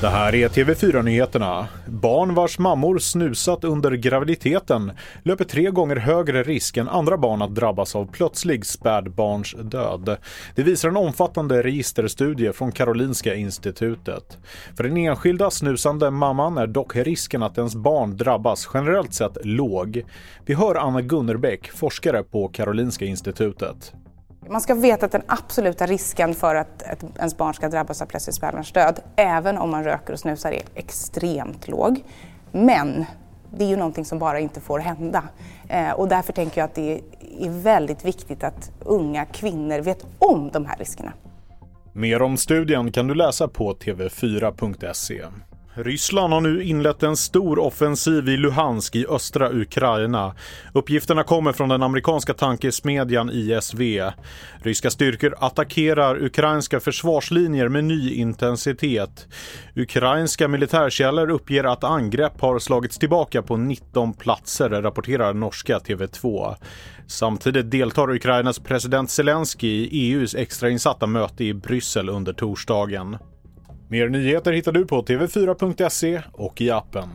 Det här är TV4-nyheterna. Barn vars mammor snusat under graviditeten löper tre gånger högre risk än andra barn att drabbas av plötslig spädbarnsdöd. Det visar en omfattande registerstudie från Karolinska institutet. För den enskilda snusande mamman är dock risken att ens barn drabbas generellt sett låg. Vi hör Anna Gunnerbäck, forskare på Karolinska institutet. Man ska veta att den absoluta risken för att ens barn ska drabbas av plötslig spädbarnsdöd, även om man röker och snusar, är extremt låg. Men det är ju någonting som bara inte får hända. Eh, och därför tänker jag att det är väldigt viktigt att unga kvinnor vet om de här riskerna. Mer om studien kan du läsa på tv4.se. Ryssland har nu inlett en stor offensiv i Luhansk i östra Ukraina. Uppgifterna kommer från den amerikanska tankesmedjan ISV. Ryska styrkor attackerar ukrainska försvarslinjer med ny intensitet. Ukrainska militärkällor uppger att angrepp har slagits tillbaka på 19 platser, rapporterar norska TV2. Samtidigt deltar Ukrainas president Zelensky i EUs extrainsatta möte i Bryssel under torsdagen. Mer nyheter hittar du på tv4.se och i appen.